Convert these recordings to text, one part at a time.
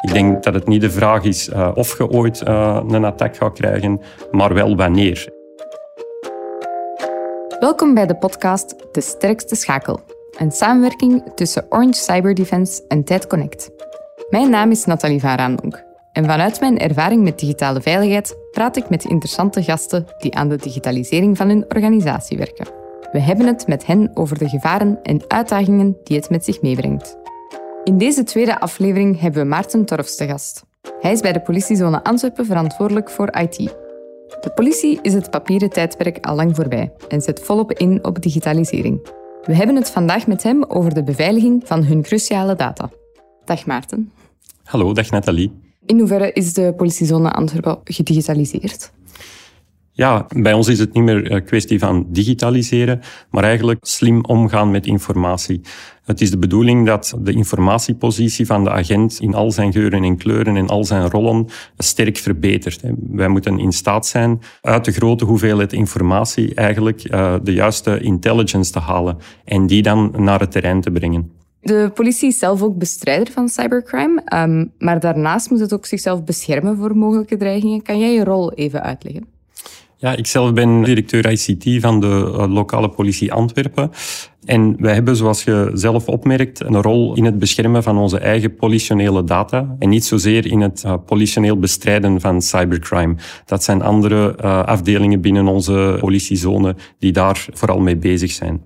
Ik denk dat het niet de vraag is uh, of je ooit uh, een attack gaat krijgen, maar wel wanneer. Welkom bij de podcast De Sterkste Schakel. Een samenwerking tussen Orange Cyber Defense en Tijd Connect. Mijn naam is Nathalie Van En vanuit mijn ervaring met digitale veiligheid praat ik met interessante gasten die aan de digitalisering van hun organisatie werken. We hebben het met hen over de gevaren en uitdagingen die het met zich meebrengt. In deze tweede aflevering hebben we Maarten Torfs te gast. Hij is bij de politiezone Antwerpen verantwoordelijk voor IT. De politie is het papieren tijdperk al lang voorbij en zet volop in op digitalisering. We hebben het vandaag met hem over de beveiliging van hun cruciale data. Dag Maarten. Hallo, dag Nathalie. In hoeverre is de politiezone Antwerpen gedigitaliseerd? Ja, bij ons is het niet meer een kwestie van digitaliseren, maar eigenlijk slim omgaan met informatie. Het is de bedoeling dat de informatiepositie van de agent in al zijn geuren en kleuren en al zijn rollen sterk verbetert. Wij moeten in staat zijn uit de grote hoeveelheid informatie eigenlijk eh, de juiste intelligence te halen en die dan naar het terrein te brengen. De politie is zelf ook bestrijder van cybercrime, ehm, maar daarnaast moet het ook zichzelf beschermen voor mogelijke dreigingen. Kan jij je rol even uitleggen? Ja, ik zelf ben directeur ICT van de eh, lokale politie Antwerpen. En wij hebben, zoals je zelf opmerkt, een rol in het beschermen van onze eigen politionele data en niet zozeer in het uh, politioneel bestrijden van cybercrime. Dat zijn andere uh, afdelingen binnen onze politiezone die daar vooral mee bezig zijn.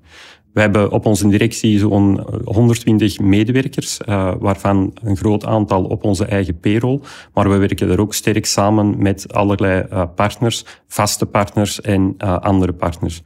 We hebben op onze directie zo'n 120 medewerkers, uh, waarvan een groot aantal op onze eigen payroll. Maar we werken er ook sterk samen met allerlei uh, partners, vaste partners en uh, andere partners.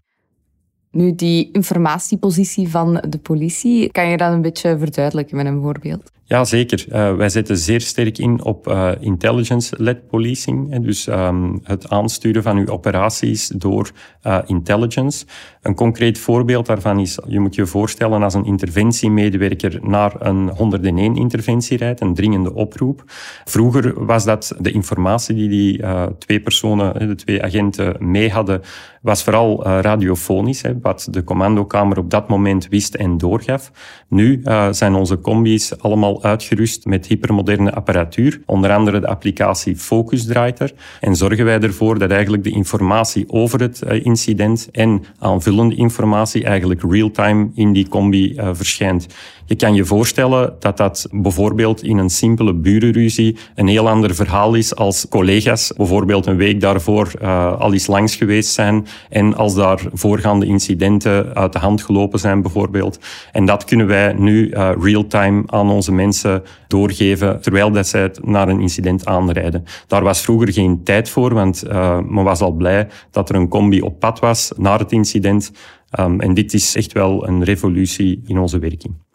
Nu, die informatiepositie van de politie, kan je dat een beetje verduidelijken met een voorbeeld? Ja, zeker. Uh, wij zetten zeer sterk in op uh, intelligence-led policing. Dus um, het aansturen van uw operaties door uh, intelligence. Een concreet voorbeeld daarvan is, je moet je voorstellen als een interventiemedewerker naar een 101-interventie rijdt, een dringende oproep. Vroeger was dat de informatie die die twee personen, de twee agenten, mee hadden, was vooral radiofonisch, hè, wat de commandokamer op dat moment wist en doorgaf. Nu zijn onze combi's allemaal uitgerust met hypermoderne apparatuur, onder andere de applicatie Focus draait. En zorgen wij ervoor dat eigenlijk de informatie over het eh, incident en aanvullende informatie eigenlijk real-time in die combi uh, verschijnt. Je kan je voorstellen dat dat bijvoorbeeld in een simpele burenruzie een heel ander verhaal is als collega's bijvoorbeeld een week daarvoor uh, al eens langs geweest zijn en als daar voorgaande incidenten uit de hand gelopen zijn bijvoorbeeld. En dat kunnen wij nu uh, real-time aan onze mensen doorgeven terwijl dat zij naar een incident aanrijden. Daar was vroeger geen tijd voor, want uh, men was al blij dat er een combi op pad was naar het incident. Um, en dit is echt wel een revolutie in onze werking.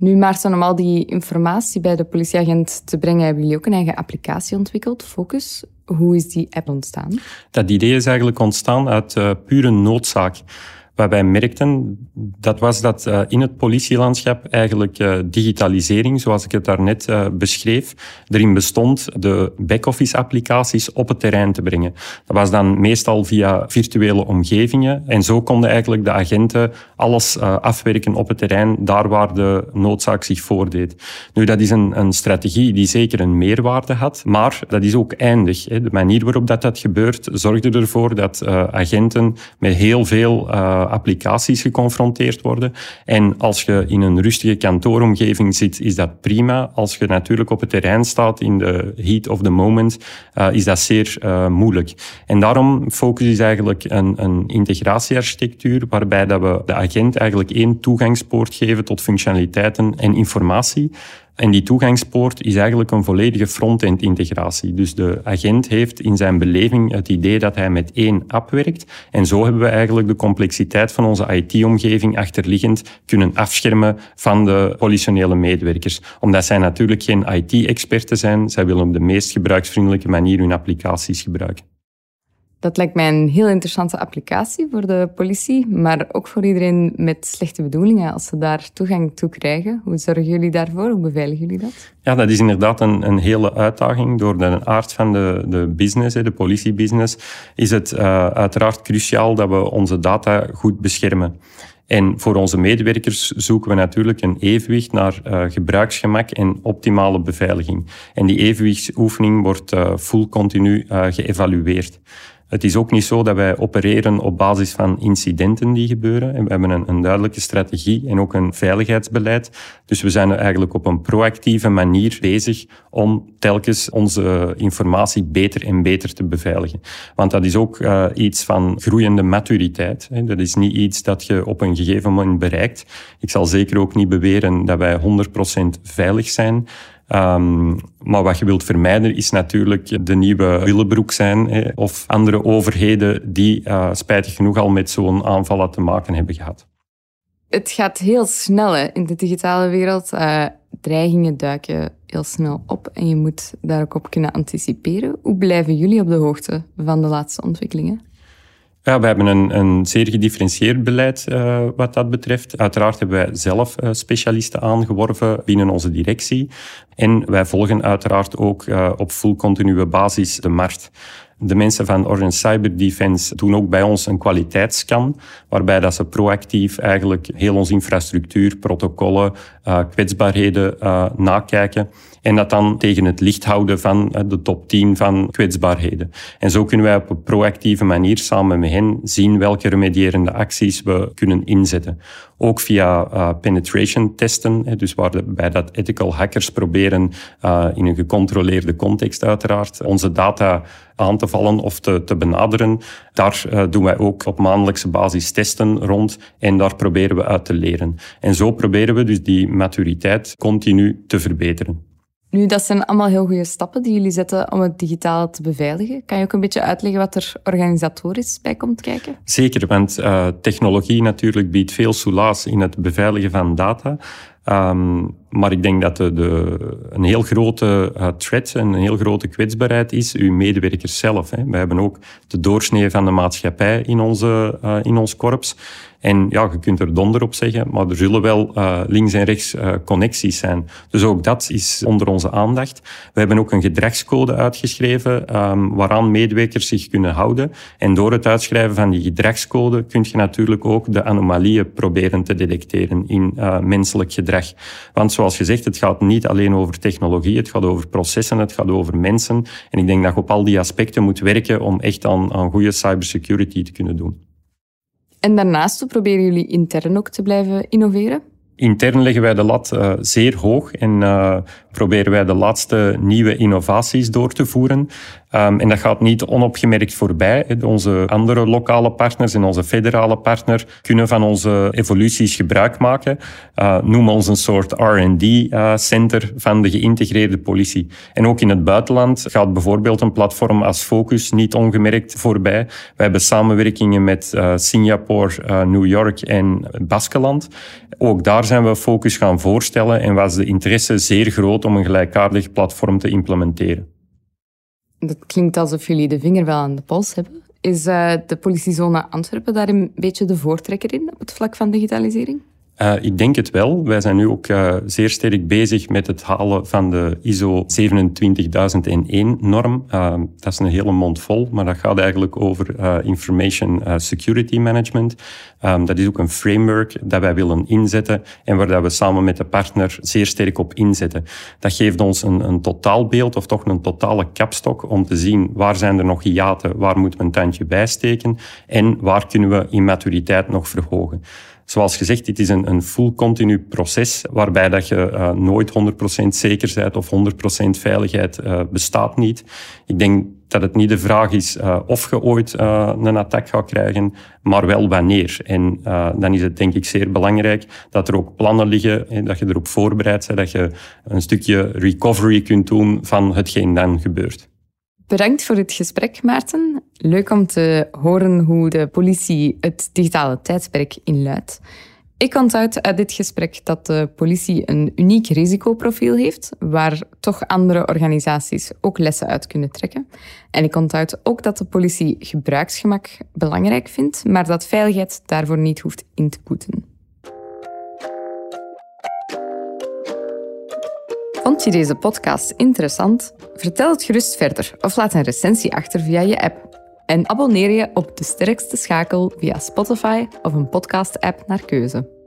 Nu, Maarten, om al die informatie bij de politieagent te brengen, hebben jullie ook een eigen applicatie ontwikkeld, Focus. Hoe is die app ontstaan? Dat idee is eigenlijk ontstaan uit uh, pure noodzaak. Wat wij merkten, dat was dat uh, in het politielandschap eigenlijk uh, digitalisering, zoals ik het daarnet uh, beschreef, erin bestond de back-office applicaties op het terrein te brengen. Dat was dan meestal via virtuele omgevingen en zo konden eigenlijk de agenten alles afwerken op het terrein, daar waar de noodzaak zich voordeed. Nu, dat is een, een strategie die zeker een meerwaarde had, maar dat is ook eindig. Hè. De manier waarop dat, dat gebeurt, zorgde ervoor dat agenten met heel veel applicaties geconfronteerd worden. En als je in een rustige kantooromgeving zit, is dat prima. Als je natuurlijk op het terrein staat in de heat of the moment, uh, is dat zeer uh, moeilijk. En daarom focus is eigenlijk een, een integratiearchitectuur waarbij dat we de agent eigenlijk één toegangspoort geven tot functionaliteiten en informatie. En die toegangspoort is eigenlijk een volledige front-end integratie. Dus de agent heeft in zijn beleving het idee dat hij met één app werkt. En zo hebben we eigenlijk de complexiteit van onze IT-omgeving achterliggend kunnen afschermen van de politionele medewerkers. Omdat zij natuurlijk geen IT-experten zijn. Zij willen op de meest gebruiksvriendelijke manier hun applicaties gebruiken. Dat lijkt mij een heel interessante applicatie voor de politie, maar ook voor iedereen met slechte bedoelingen als ze daar toegang toe krijgen. Hoe zorgen jullie daarvoor? Hoe beveiligen jullie dat? Ja, dat is inderdaad een, een hele uitdaging. Door de aard van de, de business, de politiebusiness, is het uh, uiteraard cruciaal dat we onze data goed beschermen. En voor onze medewerkers zoeken we natuurlijk een evenwicht naar uh, gebruiksgemak en optimale beveiliging. En die evenwichtsoefening wordt uh, full continu geëvalueerd. Het is ook niet zo dat wij opereren op basis van incidenten die gebeuren. We hebben een, een, duidelijke strategie en ook een veiligheidsbeleid. Dus we zijn eigenlijk op een proactieve manier bezig om telkens onze informatie beter en beter te beveiligen. Want dat is ook uh, iets van groeiende maturiteit. Hè. Dat is niet iets dat je op een gegeven moment bereikt. Ik zal zeker ook niet beweren dat wij 100% veilig zijn. Um, maar wat je wilt vermijden is natuurlijk de nieuwe Willebroek zijn hè, of andere overheden die uh, spijtig genoeg al met zo'n aanvallen te maken hebben gehad. Het gaat heel snel in de digitale wereld. Uh, dreigingen duiken heel snel op en je moet daar ook op kunnen anticiperen. Hoe blijven jullie op de hoogte van de laatste ontwikkelingen? Ja, we hebben een, een zeer gedifferentieerd beleid uh, wat dat betreft. Uiteraard hebben wij zelf uh, specialisten aangeworven binnen onze directie. En wij volgen uiteraard ook uh, op full continue basis de markt. De mensen van Orange Cyber Defense doen ook bij ons een kwaliteitsscan, waarbij dat ze proactief eigenlijk heel onze infrastructuur, protocollen, kwetsbaarheden nakijken en dat dan tegen het licht houden van eh, de top 10 van kwetsbaarheden. En zo kunnen wij op een proactieve manier samen met hen zien welke remedierende acties we kunnen inzetten. Ook via uh, penetration testen, dus waarbij dat ethical hackers proberen uh, in een gecontroleerde context uiteraard onze data aan te vallen of te, te benaderen. Daar doen wij ook op maandelijkse basis testen rond en daar proberen we uit te leren. En zo proberen we dus die maturiteit continu te verbeteren. Nu, dat zijn allemaal heel goede stappen die jullie zetten om het digitaal te beveiligen. Kan je ook een beetje uitleggen wat er organisatorisch bij komt kijken? Zeker, want uh, technologie natuurlijk biedt veel soelaas in het beveiligen van data. Um, maar ik denk dat de, een heel grote uh, threat, een heel grote kwetsbaarheid is uw medewerkers zelf. Hè. We hebben ook de doorsnee van de maatschappij in, onze, uh, in ons korps. En ja, je kunt er donder op zeggen, maar er zullen wel uh, links en rechts connecties zijn. Dus ook dat is onder onze aandacht. We hebben ook een gedragscode uitgeschreven um, waaraan medewerkers zich kunnen houden. En door het uitschrijven van die gedragscode kun je natuurlijk ook de anomalieën proberen te detecteren in menselijk gedrag. Want zoals gezegd, het gaat niet alleen over technologie, het gaat over processen, het gaat over mensen. En ik denk dat je op al die aspecten moet werken om echt aan, aan goede cybersecurity te kunnen doen. En daarnaast proberen jullie intern ook te blijven innoveren? Intern leggen wij de lat uh, zeer hoog en uh, proberen wij de laatste nieuwe innovaties door te voeren. Um, en dat gaat niet onopgemerkt voorbij. Onze andere lokale partners en onze federale partner kunnen van onze evoluties gebruik maken. Uh, noem ons een soort R&D-center uh, van de geïntegreerde politie. En ook in het buitenland gaat bijvoorbeeld een platform als Focus niet ongemerkt voorbij. We hebben samenwerkingen met uh, Singapore, New York en Baskeland. Ook daar zijn we Focus gaan voorstellen en was de interesse zeer groot om een gelijkaardig platform te implementeren. Dat klinkt alsof jullie de vinger wel aan de pols hebben. Is uh, de politiezone Antwerpen daar een beetje de voortrekker in op het vlak van digitalisering? Uh, ik denk het wel. Wij zijn nu ook uh, zeer sterk bezig met het halen van de ISO 27001-norm. Uh, dat is een hele mond vol, maar dat gaat eigenlijk over Information Security Management. Um, dat is ook een framework dat wij willen inzetten en waar dat we samen met de partner zeer sterk op inzetten. Dat geeft ons een, een totaalbeeld of toch een totale kapstok om te zien waar zijn er nog hiaten, waar moeten we een tandje bijsteken en waar kunnen we immaturiteit nog verhogen. Zoals gezegd, dit is een, een full continu proces waarbij dat je uh, nooit 100% zeker bent of 100% veiligheid uh, bestaat niet. Ik denk dat het niet de vraag is uh, of je ooit een attack gaat krijgen, maar wel wanneer. En dan is het denk ik zeer belangrijk dat er ook plannen liggen, en dat je erop voorbereid bent, dat je een stukje recovery kunt doen van hetgeen dan gebeurt. Bedankt voor het gesprek, Maarten. Leuk om te horen hoe de politie het digitale tijdperk inluidt. Ik onthoud uit dit gesprek dat de politie een uniek risicoprofiel heeft, waar toch andere organisaties ook lessen uit kunnen trekken. En ik onthoud ook dat de politie gebruiksgemak belangrijk vindt, maar dat veiligheid daarvoor niet hoeft in te boeten. Vond je deze podcast interessant? Vertel het gerust verder of laat een recensie achter via je app. En abonneer je op De Sterkste Schakel via Spotify of een podcast-app naar keuze.